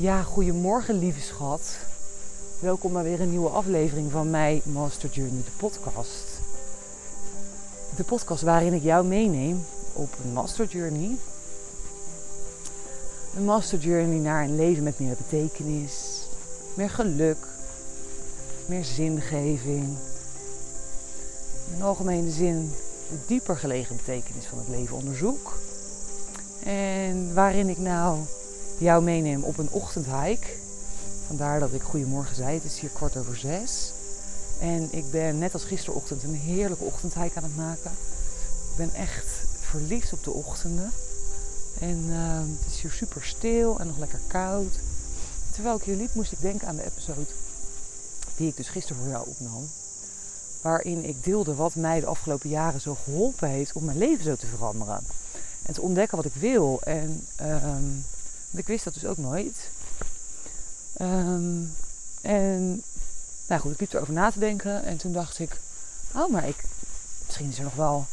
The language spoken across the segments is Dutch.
Ja, goedemorgen lieve schat. Welkom bij weer een nieuwe aflevering van My Master Journey, de podcast. De podcast waarin ik jou meeneem op een Master Journey. Een Master Journey naar een leven met meer betekenis, meer geluk, meer zingeving. In algemene zin de dieper gelegen betekenis van het leven onderzoek. En waarin ik nou jou meeneem op een ochtendhike. Vandaar dat ik goedemorgen zei, het is hier kwart over zes. En ik ben net als gisterochtend een heerlijke ochtendhike aan het maken. Ik ben echt verliefd op de ochtenden. En uh, het is hier super stil en nog lekker koud. Terwijl ik hier liep moest ik denken aan de episode die ik dus gisteren voor jou opnam. Waarin ik deelde wat mij de afgelopen jaren zo geholpen heeft om mijn leven zo te veranderen. En te ontdekken wat ik wil. En ik wist dat dus ook nooit. Um, en nou goed, ik liep erover na te denken. En toen dacht ik, oh maar ik, misschien is er nog wel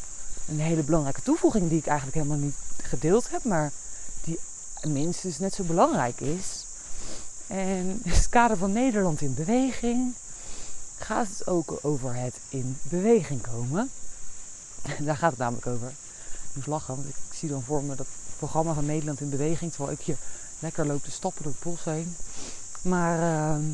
een hele belangrijke toevoeging die ik eigenlijk helemaal niet gedeeld heb. Maar die minstens net zo belangrijk is. En in het kader van Nederland in beweging gaat het ook over het in beweging komen. Daar gaat het namelijk over. Ik moest lachen, want ik zie dan voor me dat programma van Nederland in beweging. Terwijl ik hier lekker loop te stappen door het bos heen. Maar, uh,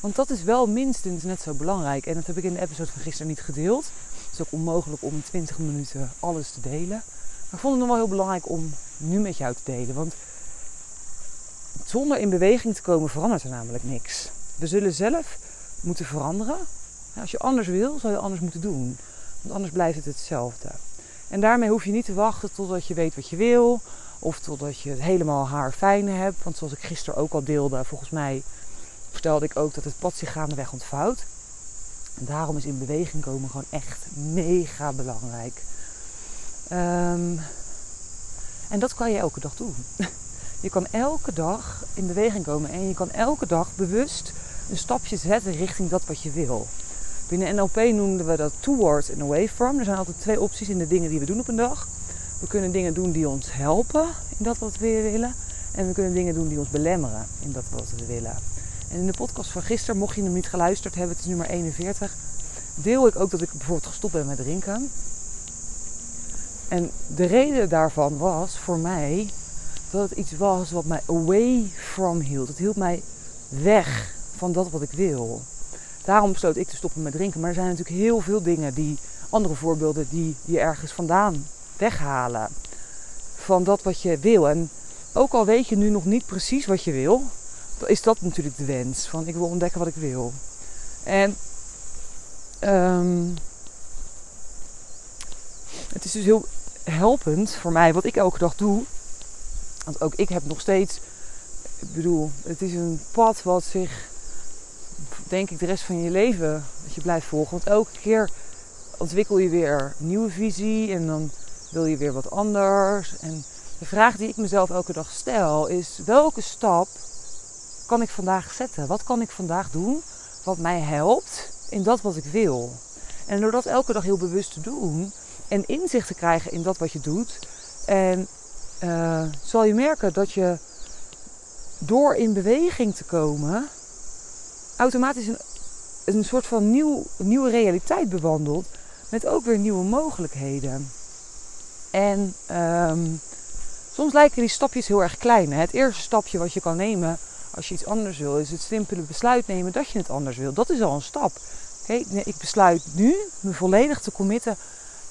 want dat is wel minstens net zo belangrijk. En dat heb ik in de episode van gisteren niet gedeeld. Het is ook onmogelijk om in 20 minuten alles te delen. Maar ik vond het nog wel heel belangrijk om nu met jou te delen. Want zonder in beweging te komen verandert er namelijk niks. We zullen zelf moeten veranderen. Als je anders wil, zal je anders moeten doen. Want anders blijft het hetzelfde. En daarmee hoef je niet te wachten totdat je weet wat je wil. Of totdat je het helemaal haar fijn hebt. Want zoals ik gisteren ook al deelde, volgens mij vertelde ik ook dat het pad zich gaandeweg ontvouwt. En daarom is in beweging komen gewoon echt mega belangrijk. Um, en dat kan je elke dag doen. Je kan elke dag in beweging komen en je kan elke dag bewust een stapje zetten richting dat wat je wil. Binnen NLP noemden we dat towards and away from. Er zijn altijd twee opties in de dingen die we doen op een dag. We kunnen dingen doen die ons helpen in dat wat we willen. En we kunnen dingen doen die ons belemmeren in dat wat we willen. En in de podcast van gisteren, mocht je hem niet geluisterd hebben, het is nummer 41, deel ik ook dat ik bijvoorbeeld gestopt ben met drinken. En de reden daarvan was voor mij dat het iets was wat mij away from hield. Het hield mij weg van dat wat ik wil. Daarom besloot ik te stoppen met drinken. Maar er zijn natuurlijk heel veel dingen die, andere voorbeelden, die je ergens vandaan weghalen. Van dat wat je wil. En ook al weet je nu nog niet precies wat je wil, is dat natuurlijk de wens. Van ik wil ontdekken wat ik wil. En um, het is dus heel helpend voor mij wat ik elke dag doe. Want ook ik heb nog steeds, ik bedoel, het is een pad wat zich, denk ik, de rest van je leven, dat je blijft volgen. Want elke keer ontwikkel je weer een nieuwe visie en dan wil je weer wat anders. En de vraag die ik mezelf elke dag stel is: welke stap kan ik vandaag zetten? Wat kan ik vandaag doen wat mij helpt in dat wat ik wil? En door dat elke dag heel bewust te doen en inzicht te krijgen in dat wat je doet, en uh, zal je merken dat je door in beweging te komen, automatisch een, een soort van nieuw, nieuwe realiteit bewandelt. Met ook weer nieuwe mogelijkheden. En um, soms lijken die stapjes heel erg klein. Het eerste stapje wat je kan nemen als je iets anders wil, is het simpele besluit nemen dat je het anders wil. Dat is al een stap. Okay? Ik besluit nu me volledig te committen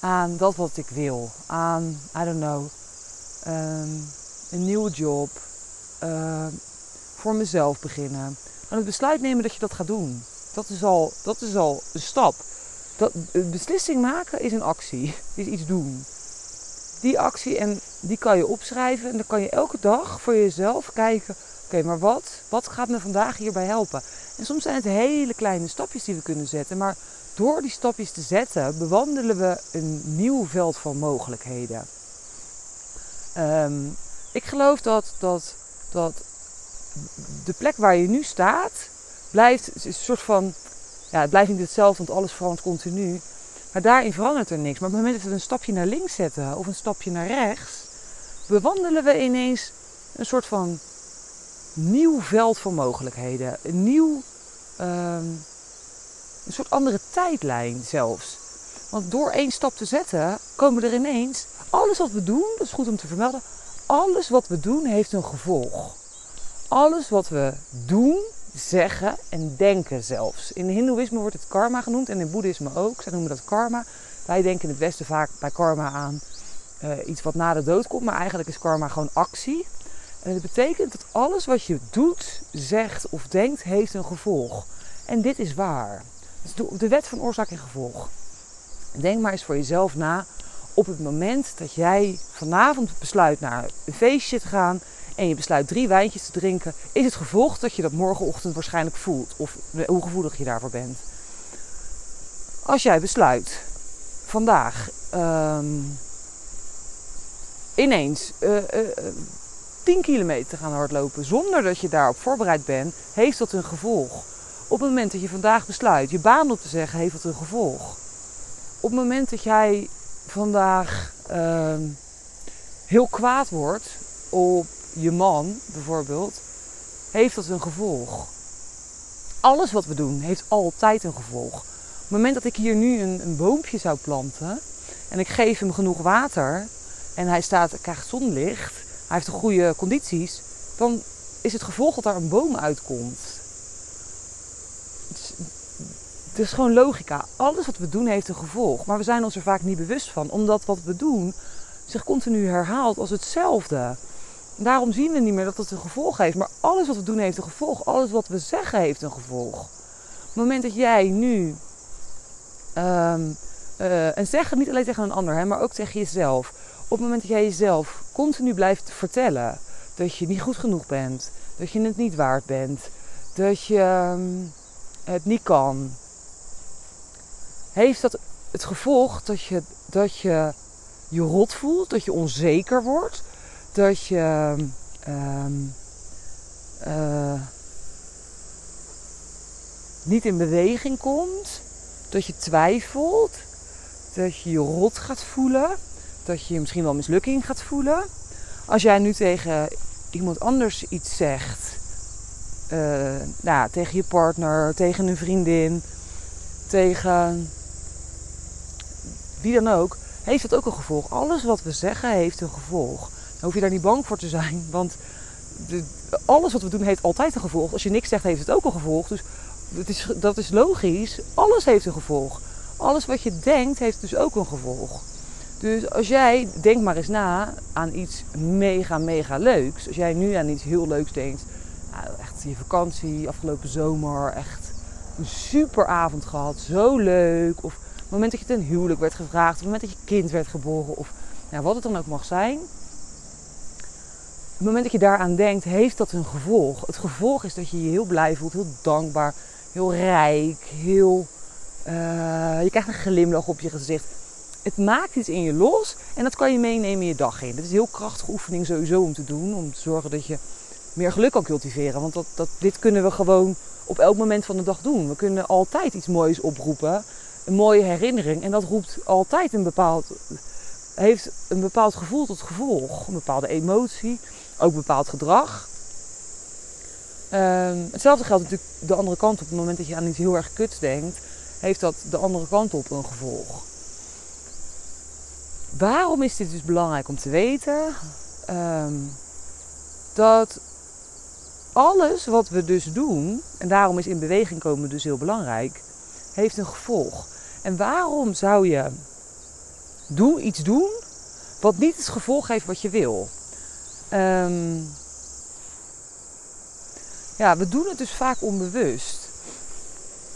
aan dat wat ik wil. Aan, I don't know, um, een nieuwe job. Uh, voor mezelf beginnen. Aan het besluit nemen dat je dat gaat doen. Dat is al, dat is al een stap. Dat, beslissing maken is een actie. Is iets doen die actie en die kan je opschrijven. En dan kan je elke dag voor jezelf kijken: oké, maar wat, wat gaat me vandaag hierbij helpen? En soms zijn het hele kleine stapjes die we kunnen zetten. Maar door die stapjes te zetten, bewandelen we een nieuw veld van mogelijkheden. Um, ik geloof dat, dat, dat de plek waar je nu staat, blijft een soort van. Ja, het blijft niet hetzelfde, want alles verandert continu. Maar daarin verandert er niks. Maar op het moment dat we een stapje naar links zetten of een stapje naar rechts, bewandelen we ineens een soort van nieuw veld van mogelijkheden. Een nieuw, ehm, een soort andere tijdlijn zelfs. Want door één stap te zetten, komen er ineens, alles wat we doen, dat is goed om te vermelden, alles wat we doen heeft een gevolg. Alles wat we doen, zeggen en denken zelfs. In Hindoeïsme wordt het karma genoemd en in Boeddhisme ook. Zij noemen dat karma. Wij denken in het Westen vaak bij karma aan uh, iets wat na de dood komt, maar eigenlijk is karma gewoon actie. En het betekent dat alles wat je doet, zegt of denkt, heeft een gevolg. En dit is waar. Dus de wet van oorzaak en gevolg. Denk maar eens voor jezelf na op het moment dat jij vanavond besluit naar een feestje te gaan en je besluit drie wijntjes te drinken, is het gevolg dat je dat morgenochtend waarschijnlijk voelt of hoe gevoelig je daarvoor bent. Als jij besluit vandaag um, ineens uh, uh, 10 kilometer te gaan hardlopen zonder dat je daarop voorbereid bent, heeft dat een gevolg. Op het moment dat je vandaag besluit je baan op te zeggen, heeft dat een gevolg. Op het moment dat jij vandaag uh, heel kwaad wordt op je man bijvoorbeeld, heeft dat een gevolg. Alles wat we doen heeft altijd een gevolg. Op het moment dat ik hier nu een, een boompje zou planten en ik geef hem genoeg water en hij staat, krijgt zonlicht, hij heeft de goede condities, dan is het gevolg dat daar een boom uitkomt. Het is, het is gewoon logica. Alles wat we doen heeft een gevolg. Maar we zijn ons er vaak niet bewust van. Omdat wat we doen zich continu herhaalt als hetzelfde. Daarom zien we niet meer dat het een gevolg heeft. Maar alles wat we doen heeft een gevolg. Alles wat we zeggen heeft een gevolg. Op het moment dat jij nu. Um, uh, en zeg het niet alleen tegen een ander, hè, maar ook tegen jezelf. Op het moment dat jij jezelf continu blijft vertellen dat je niet goed genoeg bent, dat je het niet waard bent, dat je um, het niet kan, heeft dat het gevolg dat je, dat je je rot voelt, dat je onzeker wordt, dat je um, uh, niet in beweging komt, dat je twijfelt, dat je je rot gaat voelen, dat je misschien wel mislukking gaat voelen. Als jij nu tegen iemand anders iets zegt, uh, nou, tegen je partner, tegen een vriendin, tegen wie dan ook, heeft dat ook een gevolg. Alles wat we zeggen heeft een gevolg. Hoef je daar niet bang voor te zijn, want alles wat we doen heeft altijd een gevolg. Als je niks zegt, heeft het ook een gevolg. Dus het is, dat is logisch. Alles heeft een gevolg. Alles wat je denkt, heeft dus ook een gevolg. Dus als jij, denk maar eens na aan iets mega, mega leuks. Als jij nu aan iets heel leuks denkt. Nou, echt je vakantie, afgelopen zomer, echt een super avond gehad. Zo leuk. Of het moment dat je ten huwelijk werd gevraagd, op het moment dat je kind werd geboren of wat het dan ook mag zijn. Het moment dat je daaraan denkt, heeft dat een gevolg. Het gevolg is dat je je heel blij voelt, heel dankbaar, heel rijk, heel. Uh, je krijgt een glimlach op je gezicht. Het maakt iets in je los en dat kan je meenemen in je dag in. Dat is een heel krachtige oefening sowieso om te doen. Om te zorgen dat je meer geluk kan cultiveren. Want dat, dat, dit kunnen we gewoon op elk moment van de dag doen. We kunnen altijd iets moois oproepen een mooie herinnering. En dat roept altijd een bepaald, heeft een bepaald gevoel tot gevolg. Een bepaalde emotie, ook bepaald gedrag. Um, hetzelfde geldt natuurlijk de andere kant op. Op het moment dat je aan iets heel erg kuts denkt, heeft dat de andere kant op een gevolg. Waarom is dit dus belangrijk om te weten? Um, dat alles wat we dus doen, en daarom is in beweging komen dus heel belangrijk, heeft een gevolg. En waarom zou je doe iets doen wat niet het gevolg heeft wat je wil? Um, ja, we doen het dus vaak onbewust.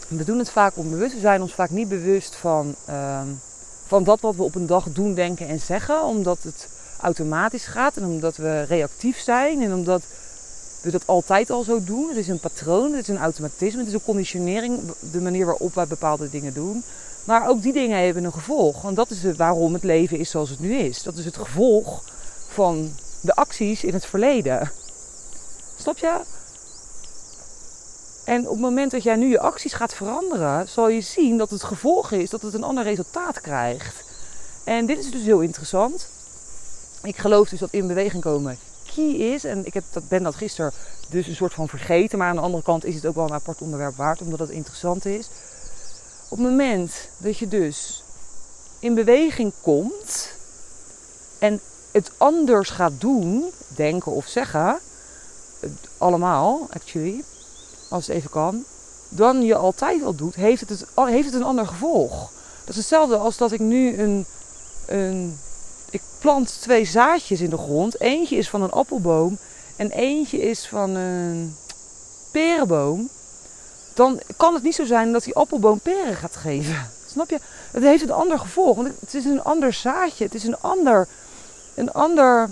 We doen het vaak onbewust. We zijn ons vaak niet bewust van, um, van dat wat we op een dag doen, denken en zeggen. Omdat het automatisch gaat en omdat we reactief zijn en omdat we dat altijd al zo doen. Het is een patroon, het is een automatisme, het is een conditionering, de manier waarop wij bepaalde dingen doen. Maar ook die dingen hebben een gevolg. Want dat is waarom het leven is zoals het nu is. Dat is het gevolg van de acties in het verleden. Snap je? En op het moment dat jij nu je acties gaat veranderen, zal je zien dat het gevolg is dat het een ander resultaat krijgt. En dit is dus heel interessant. Ik geloof dus dat in beweging komen magie is. En ik heb, dat, ben dat gisteren dus een soort van vergeten. Maar aan de andere kant is het ook wel een apart onderwerp waard, omdat het interessant is. Op het moment dat je dus in beweging komt en het anders gaat doen, denken of zeggen, allemaal actually, als het even kan, dan je altijd al doet, heeft het, het, heeft het een ander gevolg. Dat is hetzelfde als dat ik nu een, een. Ik plant twee zaadjes in de grond. Eentje is van een appelboom en eentje is van een perenboom. Dan kan het niet zo zijn dat die appelboom peren gaat geven. Snap je? Het heeft een ander gevolg. Want het is een ander zaadje. Het is een, ander, een, ander,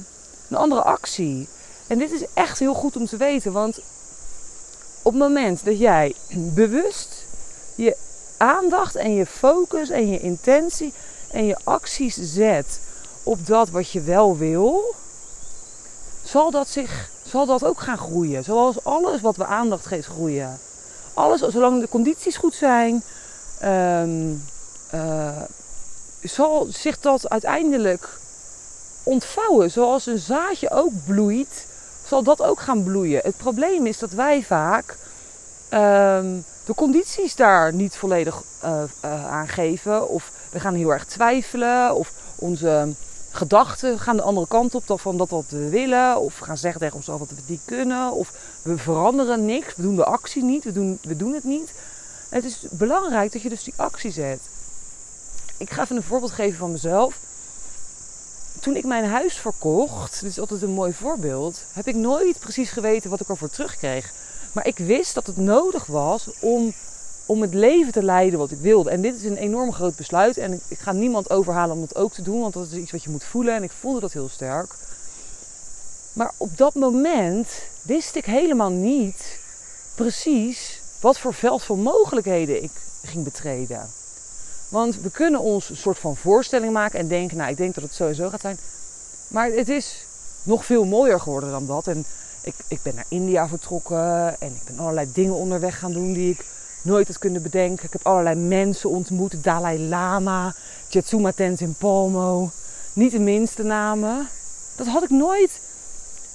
een andere actie. En dit is echt heel goed om te weten. Want op het moment dat jij bewust je aandacht en je focus en je intentie en je acties zet op dat wat je wel wil, zal dat, zich, zal dat ook gaan groeien. Zoals alles wat we aandacht geeft groeien. Alles, zolang de condities goed zijn, um, uh, zal zich dat uiteindelijk ontvouwen. Zoals een zaadje ook bloeit, zal dat ook gaan bloeien. Het probleem is dat wij vaak um, de condities daar niet volledig uh, uh, aan geven. Of we gaan heel erg twijfelen. Of onze gedachten gaan de andere kant op van dat wat we willen. Of gaan zeggen tegen onszelf dat we het niet kunnen. Of we veranderen niks. We doen de actie niet. We doen, we doen het niet. Het is belangrijk dat je dus die actie zet. Ik ga even een voorbeeld geven van mezelf. Toen ik mijn huis verkocht, dit is altijd een mooi voorbeeld, heb ik nooit precies geweten wat ik ervoor terugkreeg. Maar ik wist dat het nodig was om, om het leven te leiden wat ik wilde. En dit is een enorm groot besluit. En ik, ga niemand overhalen om dat ook te doen, want dat is iets wat je moet voelen. En ik voelde dat heel sterk. Maar op dat moment wist ik helemaal niet precies wat voor veld van mogelijkheden ik ging betreden. Want we kunnen ons een soort van voorstelling maken en denken, nou ik denk dat het sowieso gaat zijn. Maar het is nog veel mooier geworden dan dat. En ik, ik ben naar India vertrokken en ik ben allerlei dingen onderweg gaan doen die ik nooit had kunnen bedenken. Ik heb allerlei mensen ontmoet. Dalai Lama, Jetsuma Tenzin Palmo. Niet de minste namen. Dat had ik nooit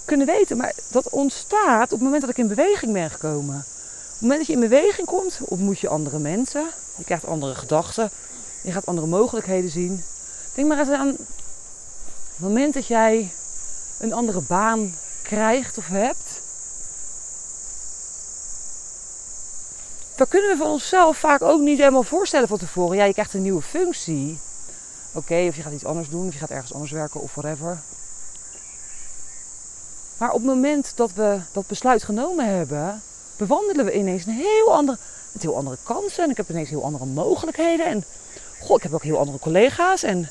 kunnen weten. Maar dat ontstaat op het moment dat ik in beweging ben gekomen. Op het moment dat je in beweging komt, ontmoet je andere mensen. Je krijgt andere gedachten. Je gaat andere mogelijkheden zien. Denk maar eens aan het moment dat jij een andere baan krijgt of hebt. Dat kunnen we van onszelf vaak ook niet helemaal voorstellen van tevoren. Ja, je krijgt een nieuwe functie. Oké, of je gaat iets anders doen, of je gaat ergens anders werken of whatever. Maar op het moment dat we dat besluit genomen hebben, bewandelen we ineens een heel andere, met heel andere kansen. En ik heb ineens heel andere mogelijkheden. En goh, ik heb ook heel andere collega's. En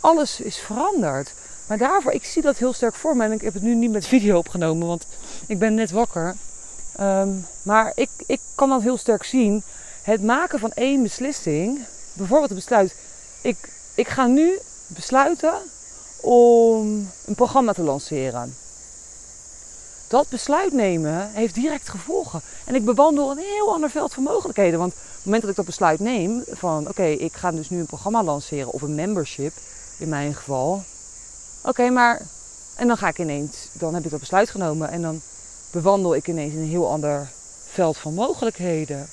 alles is veranderd. Maar daarvoor, ik zie dat heel sterk voor me. En ik heb het nu niet met video opgenomen, want ik ben net wakker. Um, maar ik, ik kan dat heel sterk zien. Het maken van één beslissing. Bijvoorbeeld het besluit. Ik, ik ga nu besluiten om een programma te lanceren. Dat besluit nemen heeft direct gevolgen. En ik bewandel een heel ander veld van mogelijkheden. Want op het moment dat ik dat besluit neem, van oké, ik ga dus nu een programma lanceren of een membership in mijn geval, Oké, maar. En dan ga ik ineens. Dan heb ik dat besluit genomen. En dan bewandel ik ineens in een heel ander veld van mogelijkheden. Op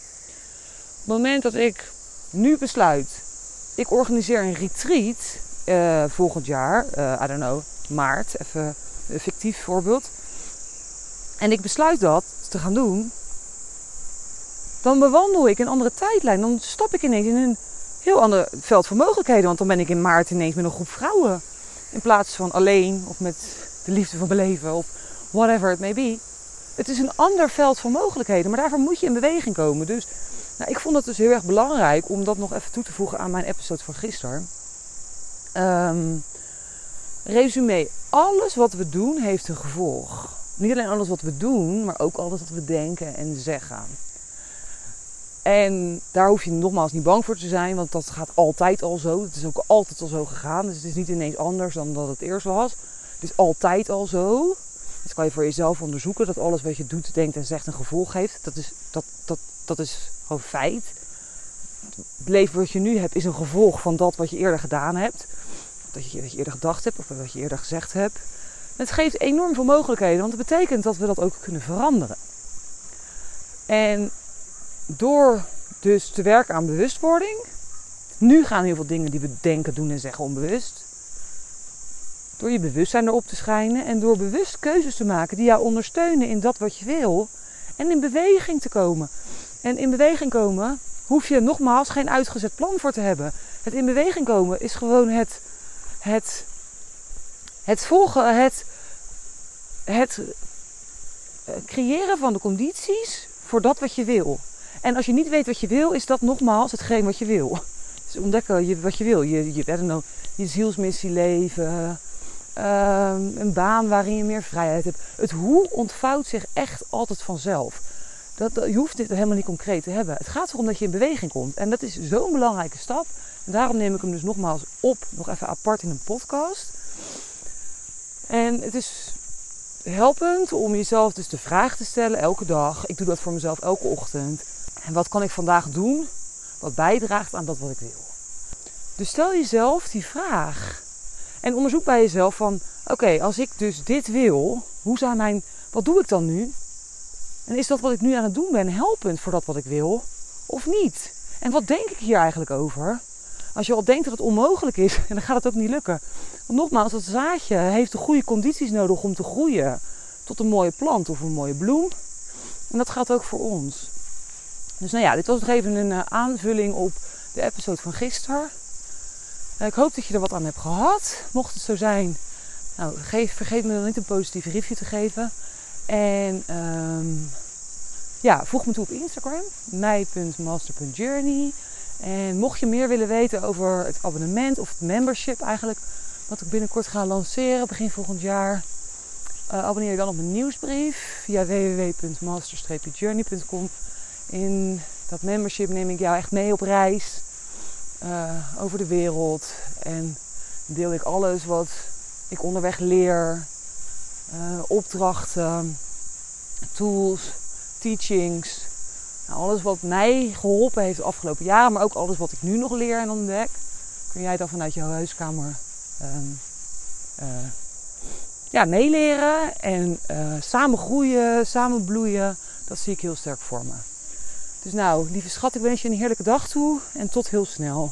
het moment dat ik nu besluit. Ik organiseer een retreat uh, volgend jaar. Uh, I don't know, maart. Even een fictief voorbeeld. En ik besluit dat te gaan doen. Dan bewandel ik een andere tijdlijn. Dan stap ik ineens in een heel ander veld van mogelijkheden. Want dan ben ik in maart ineens met een groep vrouwen in plaats van alleen of met de liefde van mijn leven of whatever it may be. Het is een ander veld van mogelijkheden, maar daarvoor moet je in beweging komen. Dus nou, ik vond het dus heel erg belangrijk om dat nog even toe te voegen aan mijn episode van gisteren. Um, resume, alles wat we doen heeft een gevolg. Niet alleen alles wat we doen, maar ook alles wat we denken en zeggen. En daar hoef je nogmaals niet bang voor te zijn, want dat gaat altijd al zo. Het is ook altijd al zo gegaan. Dus het is niet ineens anders dan dat het eerst was. Het is altijd al zo. Dat kan je voor jezelf onderzoeken, dat alles wat je doet, denkt en zegt een gevolg heeft. Dat is, dat, dat, dat is gewoon feit. Het leven wat je nu hebt is een gevolg van dat wat je eerder gedaan hebt. Dat je, wat je eerder gedacht hebt of wat je eerder gezegd hebt. Het geeft enorm veel mogelijkheden, want het betekent dat we dat ook kunnen veranderen. En door dus te werken aan bewustwording, nu gaan heel veel dingen die we denken, doen en zeggen onbewust. Door je bewustzijn erop te schijnen en door bewust keuzes te maken die jou ondersteunen in dat wat je wil. En in beweging te komen. En in beweging komen hoef je nogmaals geen uitgezet plan voor te hebben. Het in beweging komen is gewoon het, het, het volgen, het, het eh, creëren van de condities voor dat wat je wil. En als je niet weet wat je wil, is dat nogmaals hetgeen wat je wil. Dus ontdekken wat je wil. Je, je, je zielsmissie leven. Ehm, een baan waarin je meer vrijheid hebt. Het hoe ontvouwt zich echt altijd vanzelf. Dat, je hoeft dit helemaal niet concreet te hebben. Het gaat erom dat je in beweging komt. En dat is zo'n belangrijke stap. En daarom neem ik hem dus nogmaals op, nog even apart in een podcast. En het is helpend om jezelf dus de vraag te stellen elke dag. Ik doe dat voor mezelf elke ochtend. En wat kan ik vandaag doen wat bijdraagt aan dat wat ik wil? Dus stel jezelf die vraag. En onderzoek bij jezelf van, oké, als ik dus dit wil, hoe zijn mijn, wat doe ik dan nu? En is dat wat ik nu aan het doen ben helpend voor dat wat ik wil? Of niet? En wat denk ik hier eigenlijk over? Als je al denkt dat het onmogelijk is, dan gaat het ook niet lukken. Want nogmaals, dat zaadje heeft de goede condities nodig om te groeien tot een mooie plant of een mooie bloem. En dat gaat ook voor ons. Dus nou ja, dit was nog even een eh, aanvulling op de episode van gisteren. Eh, ik hoop dat je er wat aan hebt gehad. Mocht het zo zijn, nou, geef, vergeet me dan niet een positieve review te geven. En ehm, ja, voeg me toe op Instagram, mij.master.journey. En mocht je meer willen weten over het abonnement of het membership eigenlijk, wat ik binnenkort ga lanceren begin volgend jaar, uh, abonneer je dan op mijn nieuwsbrief via www.master-journey.com. In dat membership neem ik jou echt mee op reis uh, over de wereld en deel ik alles wat ik onderweg leer, uh, opdrachten, tools, teachings. Nou, alles wat mij geholpen heeft de afgelopen jaren, maar ook alles wat ik nu nog leer en ontdek, kun jij dan vanuit jouw huiskamer um, uh, ja, meeleren en samen groeien, samen bloeien. Dat zie ik heel sterk voor me. Dus nou, lieve schat, ik wens je een heerlijke dag toe en tot heel snel.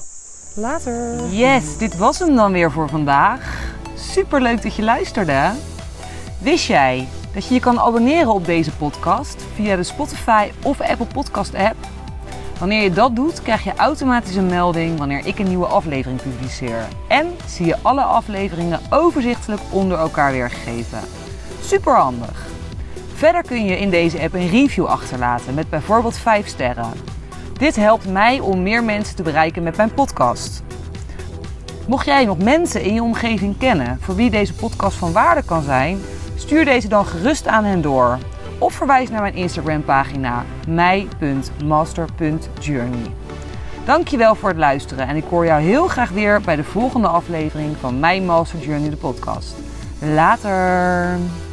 Later. Yes, dit was hem dan weer voor vandaag. Super leuk dat je luisterde. Wist jij dat je je kan abonneren op deze podcast via de Spotify of Apple Podcast app? Wanneer je dat doet, krijg je automatisch een melding wanneer ik een nieuwe aflevering publiceer. En zie je alle afleveringen overzichtelijk onder elkaar weergegeven. Super handig. Verder kun je in deze app een review achterlaten met bijvoorbeeld 5 sterren. Dit helpt mij om meer mensen te bereiken met mijn podcast. Mocht jij nog mensen in je omgeving kennen voor wie deze podcast van waarde kan zijn, stuur deze dan gerust aan hen door. Of verwijs naar mijn Instagram pagina mij.master.journey. Dankjewel voor het luisteren en ik hoor jou heel graag weer bij de volgende aflevering van My Master Journey de podcast. Later!